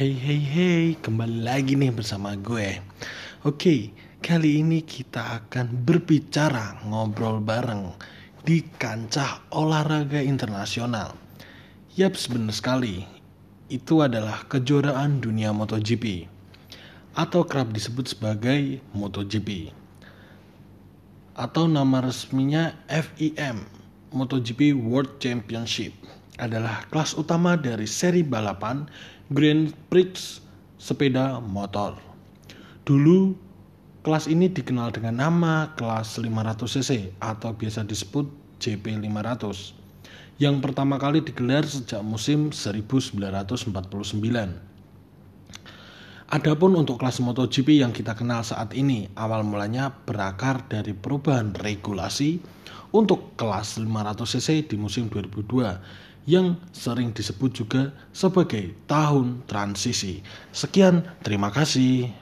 Hey hey hey, kembali lagi nih bersama gue. Oke, kali ini kita akan berbicara ngobrol bareng di kancah olahraga internasional. Yap, benar sekali. Itu adalah kejuaraan dunia MotoGP atau kerap disebut sebagai MotoGP atau nama resminya FIM MotoGP World Championship adalah kelas utama dari seri balapan Grand Prix sepeda motor. Dulu kelas ini dikenal dengan nama kelas 500cc atau biasa disebut JP500 yang pertama kali digelar sejak musim 1949. Adapun untuk kelas MotoGP yang kita kenal saat ini, awal mulanya berakar dari perubahan regulasi untuk kelas 500cc di musim 2002 yang sering disebut juga sebagai tahun transisi. Sekian, terima kasih.